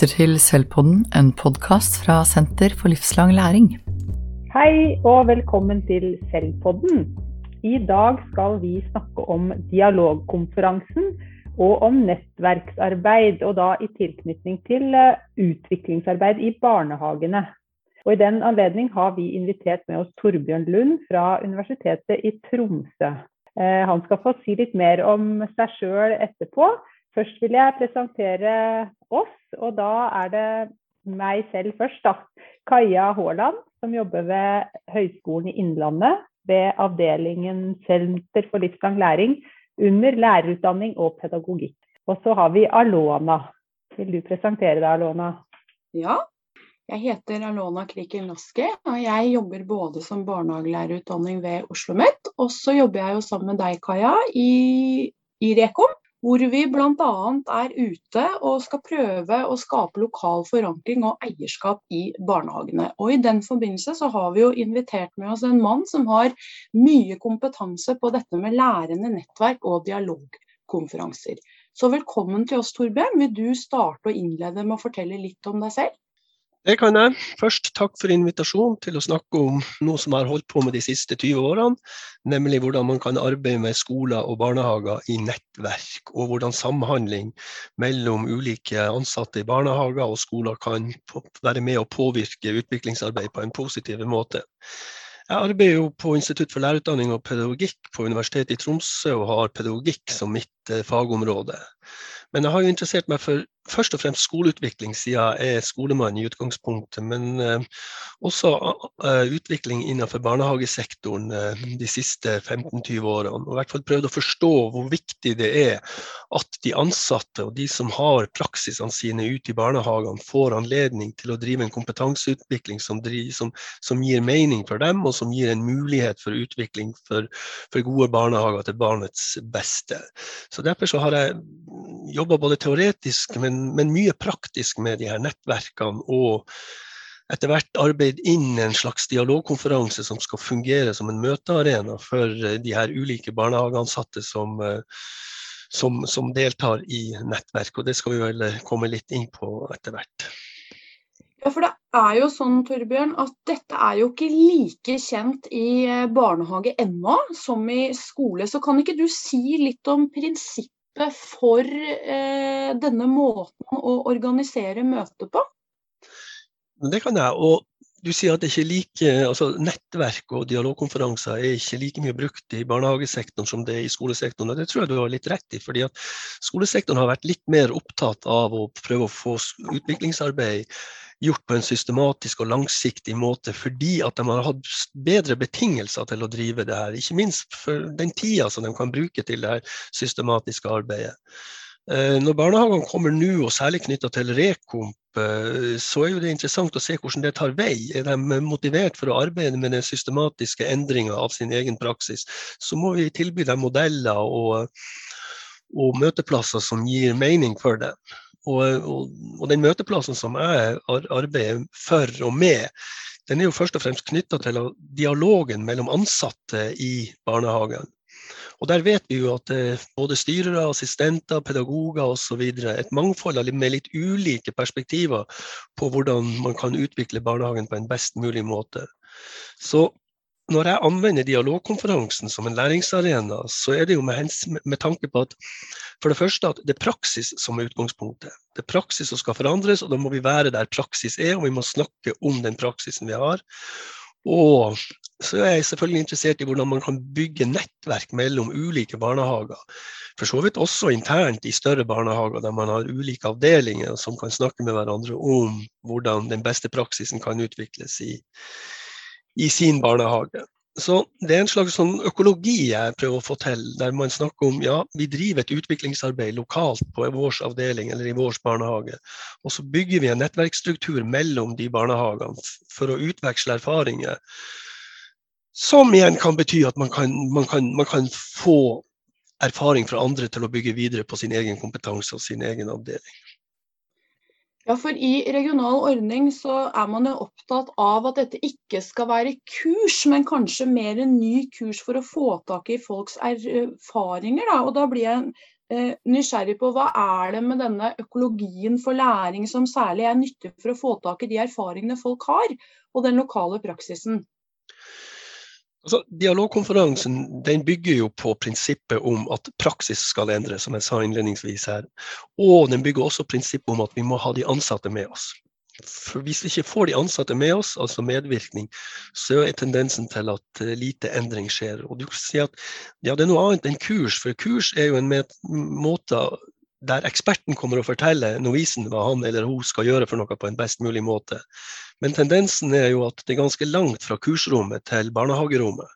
lytter til Selvpodden, en podkast fra Senter for livslang læring. Hei og velkommen til Selvpodden. I dag skal vi snakke om dialogkonferansen og om nettverksarbeid, og da i tilknytning til eh, utviklingsarbeid i barnehagene. Og I den anledning har vi invitert med oss Torbjørn Lund fra Universitetet i Tromsø. Eh, han skal få si litt mer om seg sjøl etterpå. Først vil jeg presentere oss, og da er det meg selv først. da. Kaja Haaland, som jobber ved Høgskolen i Innlandet ved avdelingen Senter for livslang læring under lærerutdanning og pedagogikk. Og så har vi Alona. Vil du presentere deg, Alona? Ja, jeg heter Alona Kriken Naske, og jeg jobber både som barnehagelærerutdanning ved Oslo OsloMet, og så jobber jeg jo sammen med deg, Kaja, i, i Rekom hvor vi bl.a. er ute og skal prøve å skape lokal forankring og eierskap i barnehagene. Og I den forbindelse så har vi jo invitert med oss en mann som har mye kompetanse på dette med lærende nettverk og dialogkonferanser. Så velkommen til oss, Torbjørn. Vil du starte og innlede med å fortelle litt om deg selv? Det kan jeg. Først takk for invitasjonen til å snakke om noe som jeg har holdt på med de siste 20 årene, nemlig hvordan man kan arbeide med skoler og barnehager i nettverk, og hvordan samhandling mellom ulike ansatte i barnehager og skoler kan være med å påvirke utviklingsarbeid på en positiv måte. Jeg arbeider jo på Institutt for lærerutdanning og pedagogikk på Universitetet i Tromsø og har pedagogikk som mitt eh, fagområde. Men jeg har jo interessert meg for først og fremst skoleutvikling, siden jeg er skolemann i utgangspunktet. Men eh, også uh, utvikling innenfor barnehagesektoren uh, de siste 15-20 årene. Og i hvert fall prøvd å forstå hvor viktig det er at de ansatte og de som har praksisene sine ute i barnehagene, får anledning til å drive en kompetanseutvikling som, driver, som, som gir mening for dem, og som gir en mulighet for utvikling for, for gode barnehager til barnets beste. Så Derfor så har jeg jobba både teoretisk, men men, mye praktisk med de her nettverkene. og etter hvert arbeid inn en slags dialogkonferanse som skal fungere som en møtearena for eh, de her ulike barnehageansatte som, eh, som, som, deltar i nettverk. Og det skal vi vel komme litt inn på etter hvert. Ja, for det er jo sånn, Torbjørn, at dette er jo ikke like kjent i eh, barnehage ennå som i skole. Så kan ikke du si litt om prinsippet for eh, denne måten å organisere møtet på? Det kan jeg. og du sier at like, altså Nettverk og dialogkonferanser er ikke like mye brukt i barnehagesektoren som det er i skolesektoren. og Det tror jeg du har litt rett i. fordi at Skolesektoren har vært litt mer opptatt av å prøve å få utviklingsarbeid gjort på en systematisk og langsiktig måte, fordi at de har hatt bedre betingelser til å drive det her. Ikke minst for den tida som de kan bruke til det her systematiske arbeidet. Eh, når barnehagene kommer nå, og særlig knytta til Rekomp, eh, så er det interessant å se hvordan det tar vei. Er de motivert for å arbeide med den systematiske endringa av sin egen praksis, så må vi tilby dem modeller og, og møteplasser som gir mening for dem. Og, og, og, den møteplassen som jeg arbeider for og med, den er jo først og fremst knytta til dialogen mellom ansatte i barnehagen. Og Der vet vi jo at eh, både styrere, assistenter, pedagoger osv. et mangfold med litt ulike perspektiver på hvordan man kan utvikle barnehagen på en best mulig måte. Så når jeg anvender dialogkonferansen som en læringsarena, så er det jo med, med, tanke på at for det første at det er praksis som er utgangspunktet. Det er praksis som skal forandres, og da må vi være der praksis er, og vi må snakke om den praksisen vi har. Og så er jeg selvfølgelig interessert i hvordan man kan bygge nettverk mellom ulike barnehager. For så vidt også internt i større barnehager der man har ulike avdelinger som kan snakke med hverandre om hvordan den beste praksisen kan utvikles i, i sin barnehage. Så Det er en slags sånn økologi jeg prøver å få til, der man snakker om ja, vi driver et utviklingsarbeid lokalt på vår avdeling eller i vår barnehage. Og så bygger vi en nettverksstruktur mellom de barnehagene for å utveksle erfaringer. Som igjen kan bety at man kan, man kan, man kan få erfaring fra andre til å bygge videre på sin egen kompetanse og sin egen avdeling. Ja, for I regional ordning så er man jo opptatt av at dette ikke skal være kurs, men kanskje mer en ny kurs for å få tak i folks erfaringer. Da. Og da blir jeg eh, nysgjerrig på hva er det med denne økologien for læring som særlig er nyttig for å få tak i de erfaringene folk har, og den lokale praksisen? Altså, dialogkonferansen den bygger jo på prinsippet om at praksis skal endres, som jeg sa innledningsvis her. Og den bygger også prinsippet om at vi må ha de ansatte med oss. For Hvis vi ikke får de ansatte med oss, altså medvirkning, så er tendensen til at eh, lite endring skjer. Og du kan si at ja, det er noe annet enn kurs, for kurs er jo en måte der eksperten kommer og forteller novisen hva han eller hun skal gjøre for noe på en best mulig måte. Men tendensen er jo at det er ganske langt fra kursrommet til barnehagerommet.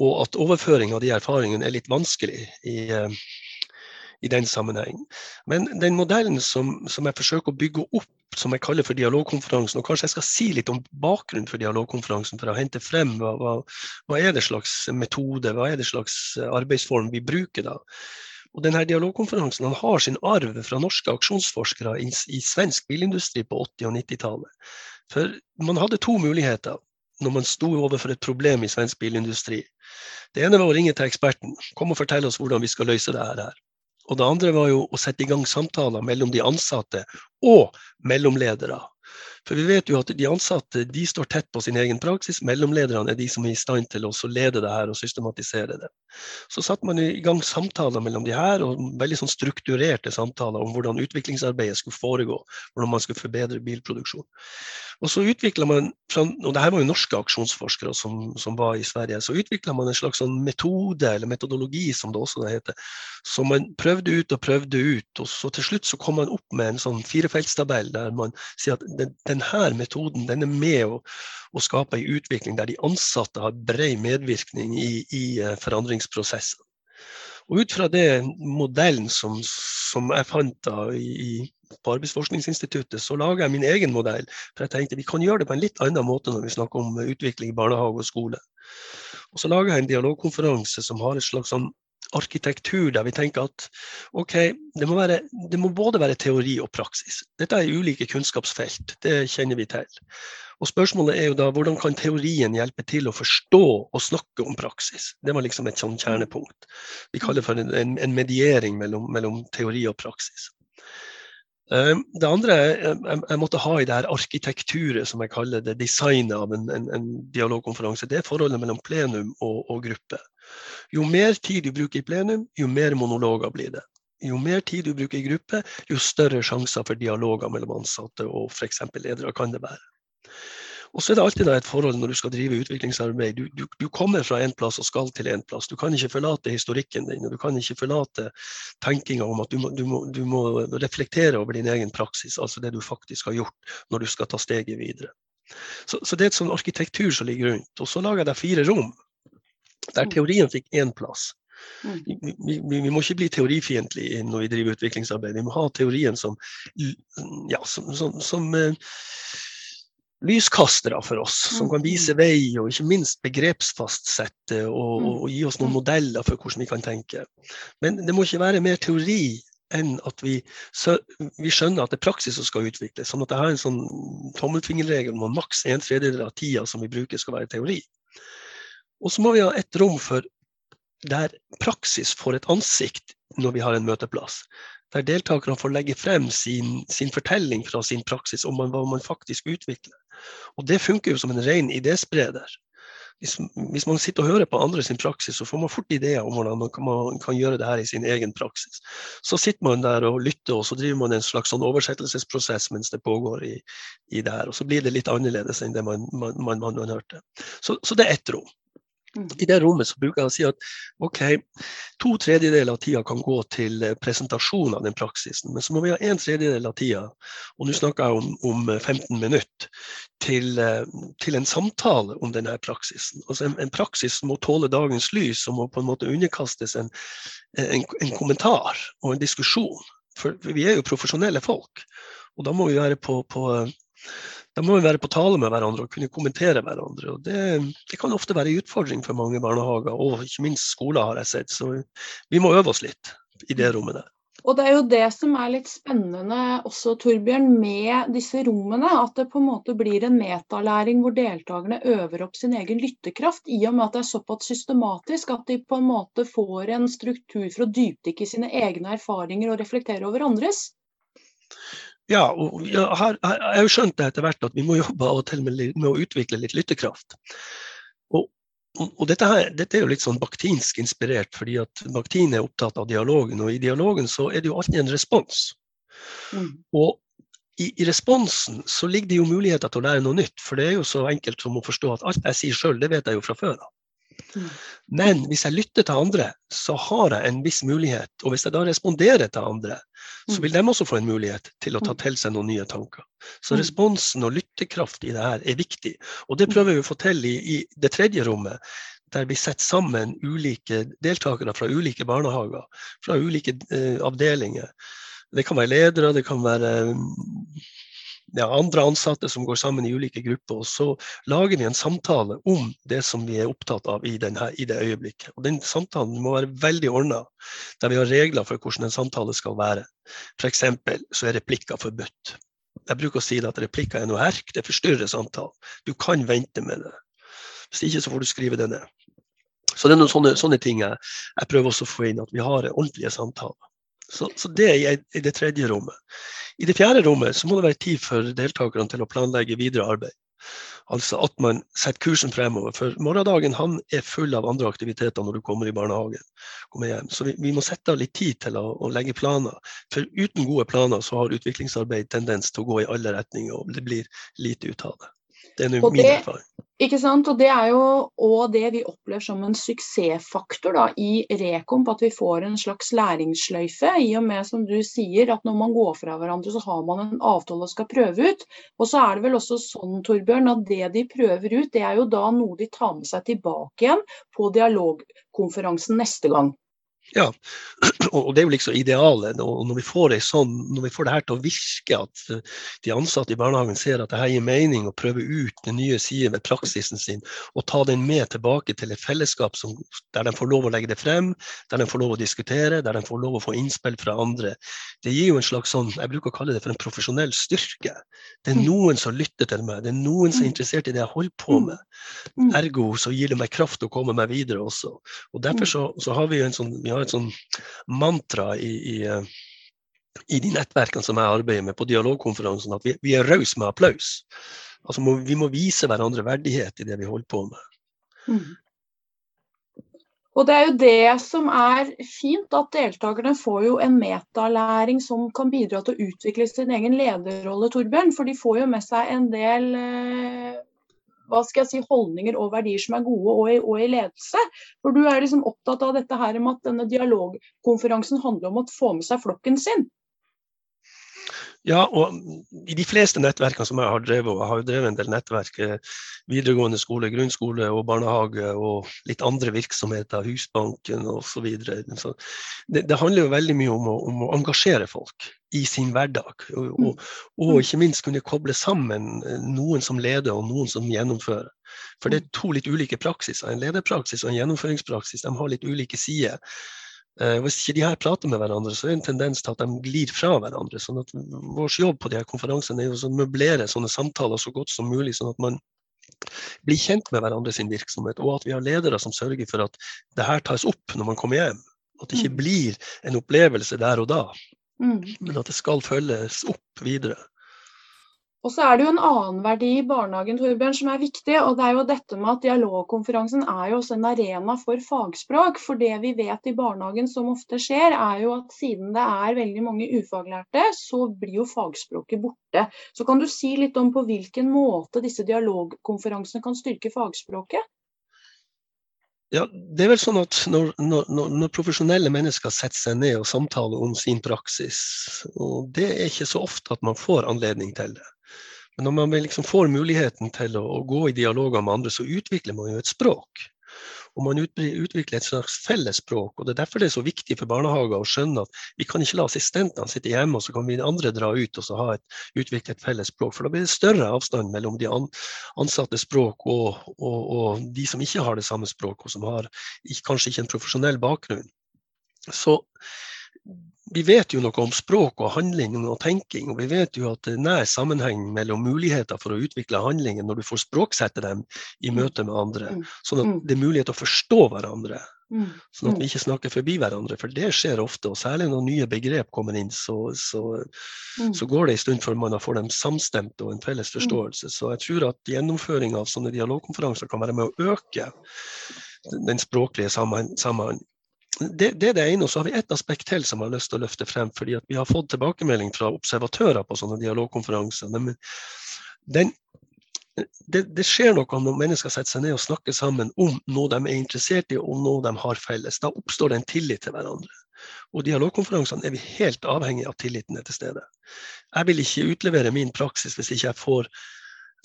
Og at overføring av de erfaringene er litt vanskelig i, eh, i den sammenheng. Men den modellen som, som, jeg forsøker å bygge opp, som jeg kaller for dialogkonferansen, og kanskje jeg skal si litt om bakgrunnen for dialogkonferansen, for å hente frem hva, hva, hva er det slags metode, hva er det slags arbeidsform vi bruker da. Og denne Dialogkonferansen han har sin arv fra norske aksjonsforskere i, i svensk bilindustri på 80- og 90-tallet. For man hadde to muligheter når man sto overfor et problem i svensk bilindustri. Det ene var å ringe til eksperten. Kom og fortell oss hvordan vi skal løse det her. Og det andre var jo å sette i gang samtaler mellom de ansatte og mellomledere. For vi vet jo at de ansatte de står tett på sin egen praksis. Mellomlederne er de som er i stand til å lede det her og systematisere det. Så satte man i gang samtaler mellom de her, og veldig sånn strukturerte samtaler om hvordan utviklingsarbeidet skulle foregå. Hvordan man skulle forbedre bilproduksjon. Og så utvikla man, og det her var jo norske aksjonsforskere som, som var i Sverige, så utvikla man en slags sånn metode, eller metodologi som det også heter, som man prøvde ut og prøvde ut. Og så til slutt så kom man opp med en sånn firefeltstabell der man sier at den, denne metoden den er med å, å skape en utvikling der de ansatte har bred medvirkning i, i eh, forandringsprosessen. Og ut fra det modellen som, som jeg fant da i, på Arbeidsforskningsinstituttet, så laga jeg min egen modell. For jeg tenkte vi kan gjøre det på en litt annen måte når vi snakker om utvikling i barnehage og skole. Og så laga jeg en dialogkonferanse som har et slags sånn arkitektur der vi tenker at ok, det må, være, det må både være teori og praksis. Dette er ulike kunnskapsfelt, det kjenner vi til. Og Spørsmålet er jo da hvordan kan teorien hjelpe til å forstå og snakke om praksis? Det var liksom et sånn kjernepunkt. Vi kaller det for en, en mediering mellom, mellom, teori og praksis. Ehm, det andre jeg, måtte ha i det her arkitekturet, som jeg kaller det, designet av en, en, en dialogkonferanse, det er forholdet mellom plenum og, og gruppe. Jo mer tid du bruker i plenum, jo mer monologer blir det. Jo mer tid du bruker i gruppe, jo større sjanser for dialoger mellom ansatte og f.eks. ledere kan det være. Og så er det alltid et forhold når du skal drive utviklingsarbeid. Du, du, du kommer fra en plass og skal til en plass. Du kan ikke forlate historikken din. og Du kan ikke forlate tenkinga om at du må, må, du må, reflektere over din egen praksis, altså det du faktisk har gjort når du skal ta steget videre. Så, så det er et sånn arkitektur som ligger rundt. Og så lager jeg deg fire rom, der mm. teorien fikk én plass. Mm. Vi, vi, vi, må ikke bli teorifiendtlige når vi driver utviklingsarbeid. Vi må ha teorien som, ja, som, som, som eh, lyskastere for oss, som kan vise mm. vei og ikke minst begrepsfastsette og, og, gi oss noen modeller for hvordan vi kan tenke. Men det må ikke være mer teori enn at vi, vi skjønner at det er praksis som skal utvikles. Sånn at jeg har en sånn tommelfingerregel om at maks en tredjedel av tida som vi bruker, skal være teori. Og så må vi ha et rom for der praksis får et ansikt når vi har en møteplass der deltakerne får legge frem sin, sin fortelling fra sin praksis om hva man faktisk utvikler. Og Det funker jo som en ren idéspreder. Hvis, hvis, man sitter og hører på andre sin praksis, så får man fort ideer om hvordan man kan, man kan, gjøre det her i sin egen praksis. Så sitter man der og lytter, og så driver man en slags sånn oversettelsesprosess mens det pågår i, i det her. Og så blir det litt annerledes enn det man, man, hørte. Så, så, det er ett rom. Mm. I det rommet så bruker jeg å si at ok, to tredjedeler av tida kan gå til eh, presentasjon av den praksisen, men så må vi ha en tredjedel av tida, og nå snakker jeg om, om 15 eh, minutter, til, eh, til, en samtale om denne praksisen. Altså en, en, praksis må tåle dagens lys og må på en måte underkastes en, en, en kommentar og en diskusjon. For vi er jo profesjonelle folk, og da må vi være på, på da må vi være på tale med hverandre og kunne kommentere hverandre. og Det, det kan ofte være en utfordring for mange barnehager, og ikke minst skoler, har jeg sett. Så vi må øve oss litt i det rommet der. Og det er jo det som er litt spennende også, Torbjørn, med disse rommene. At det på en måte blir en metalæring hvor deltakerne øver opp sin egen lyttekraft. I og med at det er såpass systematisk at de på en måte får en struktur for å dypdykke i sine egne erfaringer og reflektere over andres. Ja, og jeg har, jeg har skjønt det etter hvert at vi må jobbe av og til med, med å utvikle litt lyttekraft. Og og dette, her, dette, er jo litt sånn baktinsk inspirert, fordi at baktin er opptatt av dialogen. Og i dialogen så er det jo alltid en respons. Mm. Og i, i, responsen så ligger det jo muligheter til å lære noe nytt. For det er jo så enkelt som å forstå at alt jeg sier sjøl, det vet jeg jo fra før av. Mm. Men hvis jeg lytter til andre, så har jeg en viss mulighet. Og hvis jeg da responderer til andre, så mm. vil de også få en mulighet til å ta mm. til seg noen nye tanker. Så responsen og lyttekraft i det her er viktig. Og det prøver vi å få til i, i det tredje rommet, der vi setter sammen ulike deltakere fra ulike barnehager, fra ulike eh, avdelinger. Det kan være ledere, det kan være ja, andre ansatte som går sammen i ulike grupper. Og så lager vi en samtale om det som vi er opptatt av i, denne, i det øyeblikket. Og Den samtalen må være veldig ordna, der vi har regler for hvordan en samtale skal være. F.eks. så er replikker forbudt. Jeg bruker å si at replikker er noe herk, det forstyrrer samtalen. Du kan vente med det. Hvis ikke så får du skrive det ned. Så det er noen sånne, sånne ting jeg, jeg, prøver også å få inn, at vi har ordentlige samtaler. Så, så det er i det tredje rommet. I det fjerde rommet så må det være tid for deltakerne til å planlegge videre arbeid. Altså at man setter kursen fremover. For morgendagen han er full av andre aktiviteter når du kommer i barnehagen. Kommer hjem. Så vi, vi må sette av litt tid til å, å, legge planer. For uten gode planer så har utviklingsarbeid tendens til å gå i alle retninger, og det blir lite ut av det. Det er min erfaring. Ikke sant? Og Det er jo òg det vi opplever som en suksessfaktor da, i Rekomp, at vi får en slags læringssløyfe. I og med som du sier, at når man går fra hverandre, så har man en avtale og skal prøve ut. Og så er det vel også sånn Torbjørn, at det de prøver ut, det er jo da noe de tar med seg tilbake igjen på dialogkonferansen neste gang. Ja, og det er jo liksom idealet. Og når vi får, sånn, når vi får det her til å virke, at eh, de ansatte i barnehagen ser at det her gir mening, å prøve ut den nye siden ved praksisen sin, og ta den med tilbake til et fellesskap som, der de får lov å legge det frem, der de får lov å diskutere, der de får lov å få innspill fra andre. Det gir jo en slags sånn, jeg bruker å kalle det for en profesjonell styrke. Det er mm. noen som lytter til meg, det er noen som er mm. interessert i det jeg holder på mm. med. Ergo så gir det meg kraft å komme meg videre også. Og Derfor så, så har vi jo en sånn vi har et sånn mantra i, i, eh, i, de nettverkene som jeg arbeider med på dialogkonferansen, at vi, vi er rause med applaus. Altså må, vi må vise hverandre verdighet i det vi holder på med. Mm. Og Det er jo det som er fint, at deltakerne får jo en metalæring som kan bidra til å utvikle sin egen lederrolle, Torbjørn. For de får jo med seg en del eh, hva skal jeg si, holdninger og verdier som er gode, og i, og i, ledelse. For du er liksom opptatt av dette her med at denne dialogkonferansen handler om å få med seg flokken sin. Ja, og i de fleste nettverkene som jeg har drevet, og jeg har jo drevet en del nettverk, eh, videregående skole, grunnskole og barnehage og litt andre virksomheter, Husbanken osv. Så det, det handler jo veldig mye om å, om å engasjere folk i sin hverdag. Og, og, mm. og, ikke minst kunne koble sammen eh, noen som leder og noen som gjennomfører. For det er to litt ulike praksiser. En lederpraksis og en gjennomføringspraksis de har litt ulike sider. Eh, hvis ikke de her prater med hverandre, så er det en tendens til at de glir fra hverandre. sånn at Vår jobb på de her konferansene er å møblere sånne samtaler så godt som mulig, sånn at man blir kjent med hverandre sin virksomhet, og at vi har ledere som sørger for at det her tas opp når man kommer hjem. At det ikke mm. blir en opplevelse der og da, mm. men at det skal følges opp videre. Og så er det jo en annen verdi i barnehagen Torbjørn, som er viktig. og det er jo dette med at Dialogkonferansen er jo også en arena for fagspråk. For det vi vet i barnehagen som ofte skjer, er jo at siden det er veldig mange ufaglærte, så blir jo fagspråket borte. Så kan du si litt om på hvilken måte disse dialogkonferansene kan styrke fagspråket? Ja, det er vel sånn at når, når, når, profesjonelle mennesker setter seg ned og samtaler om sin praksis, og det er ikke så ofte at man får anledning til det. Men når man liksom får muligheten til å, å, gå i dialoger med andre, så utvikler man jo et språk. Og man utvikler et slags fellesspråk. og Det er derfor det er så viktig for barnehager å skjønne at vi kan ikke la assistentene sitte hjemme, og så kan vi andre dra ut og så ha et, utvikle et felles språk. For da blir det større avstand mellom de ansatte språk og, og, og de som ikke har det samme språket, og som har kanskje ikke en profesjonell bakgrunn. Så vi vet jo noe om språk og handling og tenking, og vi vet jo at det er nær sammenheng mellom muligheter for å utvikle handlinger når du får språksette dem i møte med andre, sånn at det er mulighet til å forstå hverandre. Sånn at vi ikke snakker forbi hverandre, for det skjer ofte. Og særlig når nye begrep kommer inn, så, så, så går det en stund før man får dem samstemt og en felles forståelse. Så jeg tror at gjennomføring av sånne dialogkonferanser kan være med å øke den språklige samhandlingen det, det, er det ene. Og så har vi ett aspekt til som jeg har lyst til å løfte frem. fordi Vi har fått tilbakemelding fra observatører på sånne dialogkonferanser. Men den, det, det, skjer noe når mennesker setter seg ned og snakker sammen om noe de er interessert i og noe de har felles. Da oppstår det en tillit til hverandre. Og dialogkonferansene er vi helt avhengig av tilliten er til stede. Jeg vil ikke utlevere min praksis hvis ikke jeg får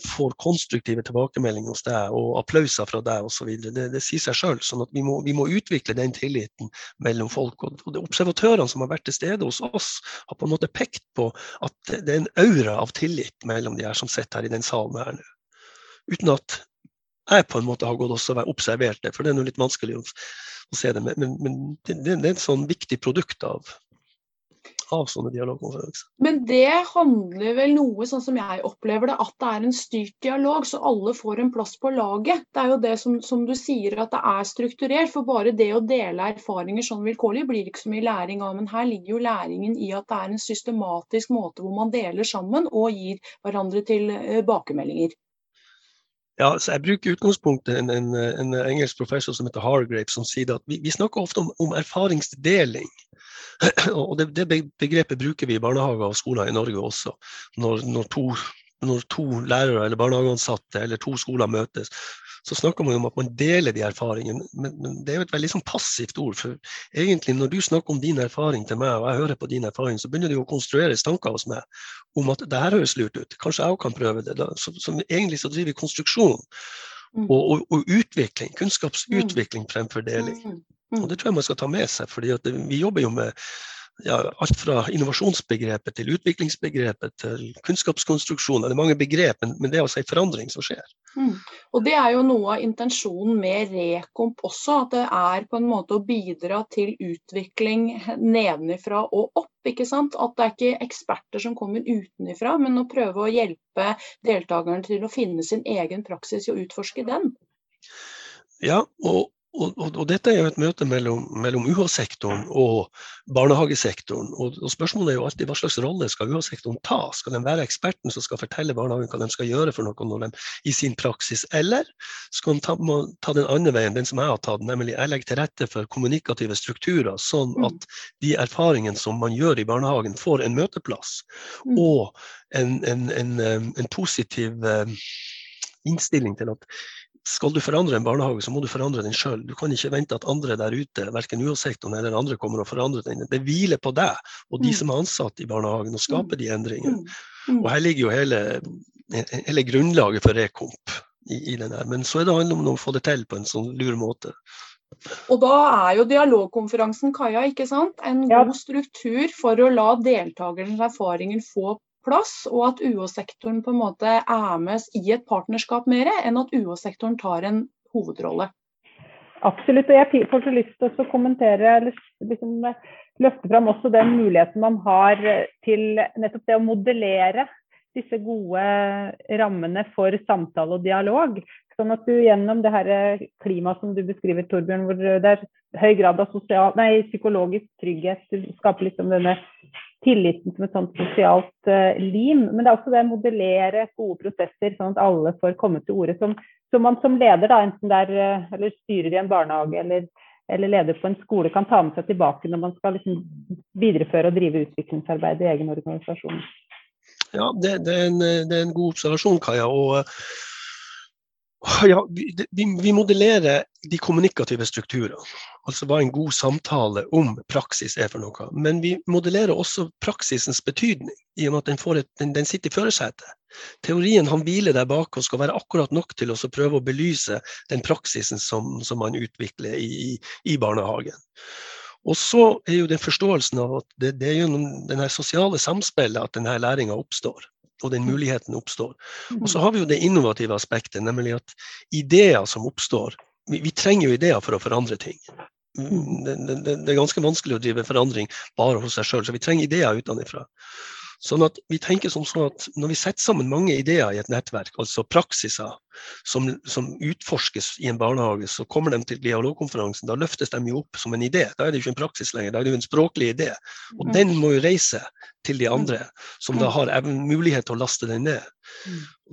får konstruktive tilbakemeldinger hos deg og applauser fra deg osv. Det, det sier seg sjøl. Sånn at vi må, vi må, utvikle den tilliten mellom folk. Og, og Observatørene som har vært til stede hos oss, har på en måte pekt på at det er en aura av tillit mellom de her som sitter her i den salen her nå. Uten at jeg på en måte har gått også og observert det, for det er noe litt vanskelig å, å se det. Men, men det, det, er et sånn viktig produkt av, av sånne dialogkonferanser. Men det handler vel noe, sånn som jeg opplever det, at det er en styrt dialog, så alle får en plass på laget. Det er jo det som, som du sier, at det er strukturert. For bare det å dele erfaringer sånn vilkårlig blir ikke så mye læring av. Men her ligger jo læringen i at det er en systematisk måte hvor man deler sammen og gir hverandre tilbakemeldinger. Eh, ja, så Jeg bruker utgangspunktet en, en, en, engelsk professor som heter Hargrape, som sier at vi, vi snakker ofte om, om erfaringsdeling. Og det, det, begrepet bruker vi i barnehager og skoler i Norge også. Når, når, to, når to, lærere eller barnehageansatte eller to skoler møtes, så snakker man om at man deler de erfaringene. Men, men, det er jo et veldig sånn passivt ord. For egentlig når du snakker om din erfaring til meg, og jeg hører på din erfaring, så begynner det å konstrueres tanker hos meg om at det her høres lurt ut. Kanskje jeg òg kan prøve det. Så, så egentlig så driver vi konstruksjon. Mm. Og, og, og, utvikling, kunnskapsutvikling fremfor deling. Mm. Og. Det tror jeg man skal ta med seg. fordi Vi jobber jo med ja, alt fra innovasjonsbegrepet til utviklingsbegrepet til kunnskapskonstruksjon. Det er mange begrep, men, det er altså en forandring som skjer. Mm. Og Det er jo noe av intensjonen med Rekomp også, at det er på en måte å bidra til utvikling nedenifra og opp. ikke sant? At det er ikke eksperter som kommer utenifra, men å prøve å hjelpe deltakerne til å finne sin egen praksis og utforske den. Ja, og, og, og, og, dette er jo et møte mellom, mellom UH-sektoren og barnehagesektoren. Og, og, spørsmålet er jo alltid hva slags rolle skal UH-sektoren ta? Skal den være eksperten som skal fortelle barnehagen hva de skal gjøre for noe når de, i sin praksis, eller skal de ta, ta, den andre veien, den som jeg har tatt, nemlig jeg legger til rette for kommunikative strukturer, sånn mm. at de erfaringene som man gjør i barnehagen, får en møteplass mm. og en, en, en, en positiv eh, innstilling til at skal du forandre en barnehage, så må du forandre den sjøl. Du kan ikke vente at andre der ute, verken UH-sektoren eller andre, kommer og forandrer den. Det hviler på deg og de mm. som er ansatt i barnehagen, å skape de endringene. Mm. Og her ligger jo hele, hele grunnlaget for Rekomp i, i den her. Men så er det handler om å få det til på en sånn lur måte. Og da er jo dialogkonferansen Kaja, ikke sant? en god struktur for å la deltakernes erfaringer få plass, og at UH-sektoren på en måte er med i et partnerskap mer, enn at UH-sektoren tar en hovedrolle. Absolutt. og Jeg får så lyst til å kommentere liksom, løfte fram også den muligheten man har til nettopp det å modellere disse gode rammene for samtale og dialog. Sånn at du gjennom det her klimaet som du beskriver, Torbjørn, hvor det er høy grad av sosial, nei, psykologisk trygghet, du skaper liksom denne tilliten som et sånt sosialt uh, lim. Men det er også det å modellere gode prosesser, sånn at alle får komme til orde. Som, som man som leder, da, enten det er uh, eller styrer i en barnehage eller, eller, leder på en skole, kan ta med seg tilbake når man skal liksom, videreføre og drive utviklingsarbeid i egen organisasjon. Ja, det, det, er en, det, er en, god observasjon, Kaja. og ja, vi, vi, modellerer de kommunikative strukturene, altså hva en god samtale om praksis er for noe. Men vi modellerer også praksisens betydning, i og med at den, et, den, den sitter i førersetet. Teorien han hviler der bak og skal være akkurat nok til å prøve å belyse den praksisen som, som man utvikler i, i, barnehagen. Og så er jo den forståelsen av at det, det er gjennom det sosiale samspillet at denne læringa oppstår og den muligheten oppstår. Og så har vi jo det innovative aspektet, nemlig at ideer som oppstår vi, vi, trenger jo ideer for å forandre ting. Mm, det, det, det, er ganske vanskelig å drive forandring bare hos seg sjøl, så vi trenger ideer utenfra. Sånn at vi tenker som sånn at Når vi setter sammen mange ideer i et nettverk, altså praksiser som, som, utforskes i en barnehage, så kommer de til dialogkonferansen. Da løftes de jo opp som en idé. Da er det jo ikke en praksis lenger, da er det jo en språklig idé. Og mm. den må jo reise til de andre, som da har mulighet til å laste den ned.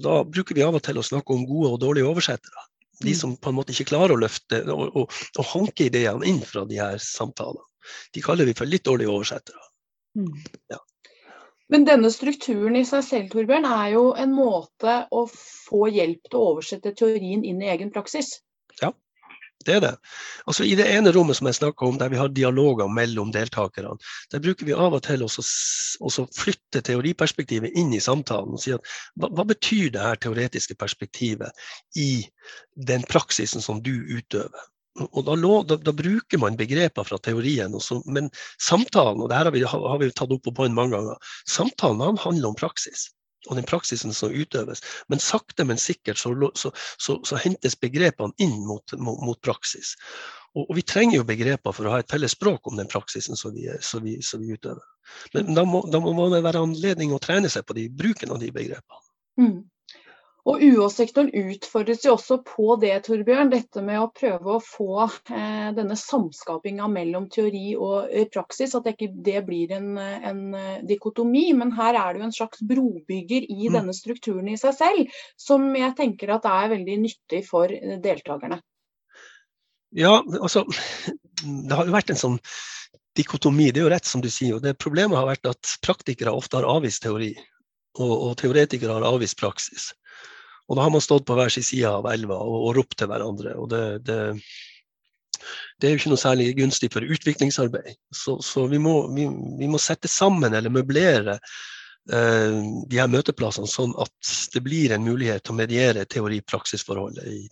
Da bruker vi av og til å snakke om gode og dårlige oversettere de mm. som på en måte ikke klarer å løfte og, og, og hanke ideene inn fra de her samtalene. De kaller vi for litt dårlige oversettere. Mm. Ja. Men denne strukturen i seg selv Torbjørn, er jo en måte å få hjelp til å oversette teorien inn i egen praksis. Ja, det er det. Altså I det ene rommet som jeg snakka om, der vi har dialoger mellom deltakerne, der bruker vi av og til å flytte teoriperspektivet inn i samtalen og si at hva, hva, betyr det her teoretiske perspektivet i den praksisen som du utøver? Og da, da, da bruker man begreper fra teorien, også, men samtalen, og det her har vi, har vi tatt opp på poeng mange ganger, samtalen handler om praksis og den praksisen som utøves. Men sakte, men sikkert så, så, så, så hentes begrepene inn mot, mot, mot praksis. Og, og, vi trenger jo begreper for å ha et felles språk om den praksisen som vi, vi, vi utøver. Men da må, da må, det være anledning å trene seg på de, bruken av de begrepene. Mm. Og UH-sektoren utfordres jo også på det, Torbjørn. Dette med å prøve å få eh, denne samskapinga mellom teori og eh, praksis. At det ikke det blir en, en, eh, dikotomi. Men her er det jo en slags brobygger i mm. denne strukturen i seg selv, som jeg tenker at er veldig nyttig for deltakerne. Ja, altså Det har jo vært en sånn dikotomi, det er jo rett som du sier. og det Problemet har vært at praktikere ofte har avvist teori, og, og teoretikere har avvist praksis. Og da har man stått på hver sin side av elva og, og ropt til hverandre. og det, det, det, er jo ikke noe særlig gunstig for utviklingsarbeid. Så, så vi, må, vi, vi, må, sette sammen eller møblere eh, de her møteplassene sånn at det blir en mulighet til å mediere teori-praksisforholdet i,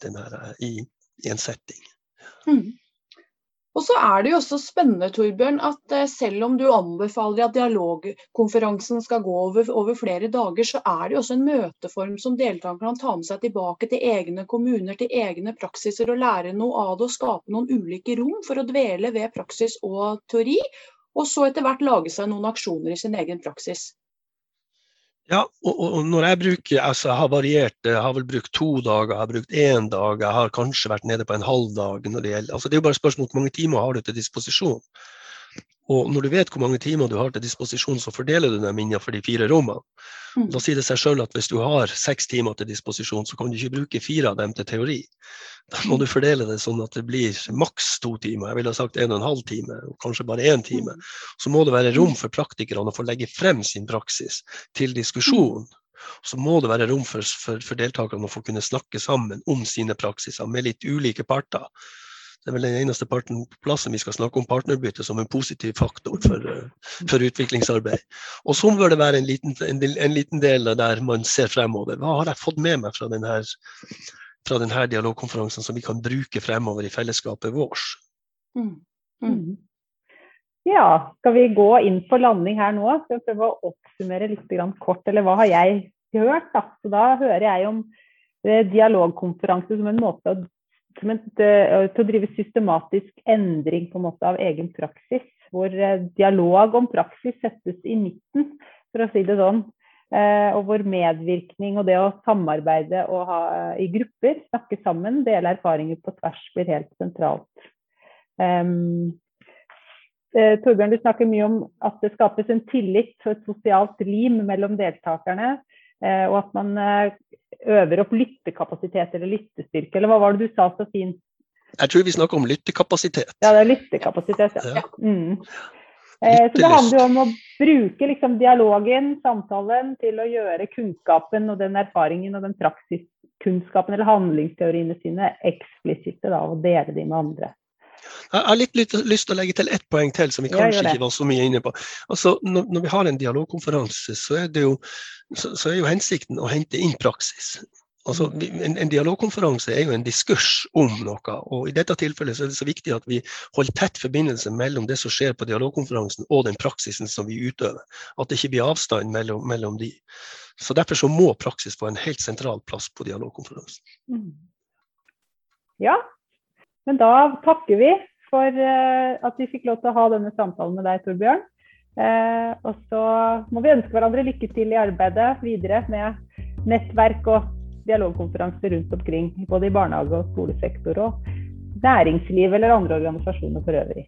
i, i, en setting. Mm. Og så er det jo også spennende Torbjørn, at eh, selv om du anbefaler at dialogkonferansen skal gå over, over, flere dager, så er det jo også en møteform som deltakerne kan ta med seg tilbake til egne kommuner, til egne praksiser og lære noe av det og skape noen ulike rom for å dvele ved praksis og teori. Og så etter hvert lage seg noen aksjoner i sin egen praksis. Ja, og, og, når jeg bruker altså jeg har variert, jeg har vel brukt to dager, jeg har brukt én dag, jeg har kanskje vært nede på en halv dag. når Det gjelder, altså det er jo bare spørsmål om hvor mange timer har du til disposisjon. Og når du vet hvor mange timer du har til disposisjon, så fordeler du dem innenfor de fire rommene. Mm. Da sier det seg sjøl at hvis du har seks timer til disposisjon, så kan du ikke bruke fire av dem til teori. Da må du fordele det sånn at det blir maks to timer. Jeg ville sagt en og en halv time, og kanskje bare én time. Så må det være rom for praktikerne å få legge frem sin praksis til diskusjon. Så må det være rom for, for, for deltakerne å få kunne snakke sammen om sine praksiser med litt ulike parter. Det er vel den eneste parten på plassen vi skal snakke om partnerbytte som en positiv faktor for, for utviklingsarbeid. Og så bør det være en liten, en, en liten, del der man ser fremover. Hva har jeg fått med meg fra denne, fra denne dialogkonferansen som vi kan bruke fremover i fellesskapet vårt? Mm. Mm. Ja, skal vi gå inn på landing her nå? Skal vi prøve å oppsummere litt kort, eller hva har jeg hørt? Da, Så da hører jeg om eh, dialogkonferanse som en måte å som et, eh, til å drive systematisk endring på en måte av egen praksis. Hvor eh, dialog om praksis settes i midten, for å si det sånn. Eh, og hvor medvirkning og det å samarbeide og ha, i grupper, snakke sammen, dele erfaringer på tvers, blir helt sentralt. Um, Torbjørn, du snakker mye om at det skapes en tillit og et sosialt lim mellom deltakerne. Og at man øver opp lyttekapasitet eller lyttestyrke, eller hva var det du sa så fint? Jeg tror vi snakker om lyttekapasitet. Ja, det er lyttekapasitet, ja. ja. Mm. Eh, så det handler jo om å bruke liksom, dialogen, samtalen, til å gjøre kunnskapen og den erfaringen og den praksiskunnskapen eller handlingsteoriene sine eksplisitte, da, og dele de med andre. Jeg har litt lyst til å legge til ett poeng til som vi kanskje ikke var så mye inne på. Altså, når, når vi har en dialogkonferanse, så er, jo, så, så er jo hensikten å hente inn praksis. Altså, en, en, dialogkonferanse er jo en diskurs om noe. og I dette tilfellet så er det så viktig at vi holder tett forbindelse mellom det som skjer på dialogkonferansen og den praksisen som vi utøver. At det ikke blir avstand mellom, mellom de. Så Derfor så må praksis få en helt sentral plass på dialogkonferansen. Mm. Ja, men da takker vi for eh, at vi fikk lov til å ha denne samtalen med deg, Torbjørn. Eh, og så må vi ønske hverandre lykke til i arbeidet videre med nettverk og dialogkonferanser rundt omkring. Både i barnehage- og skolesektor og næringsliv eller andre organisasjoner for øvrig.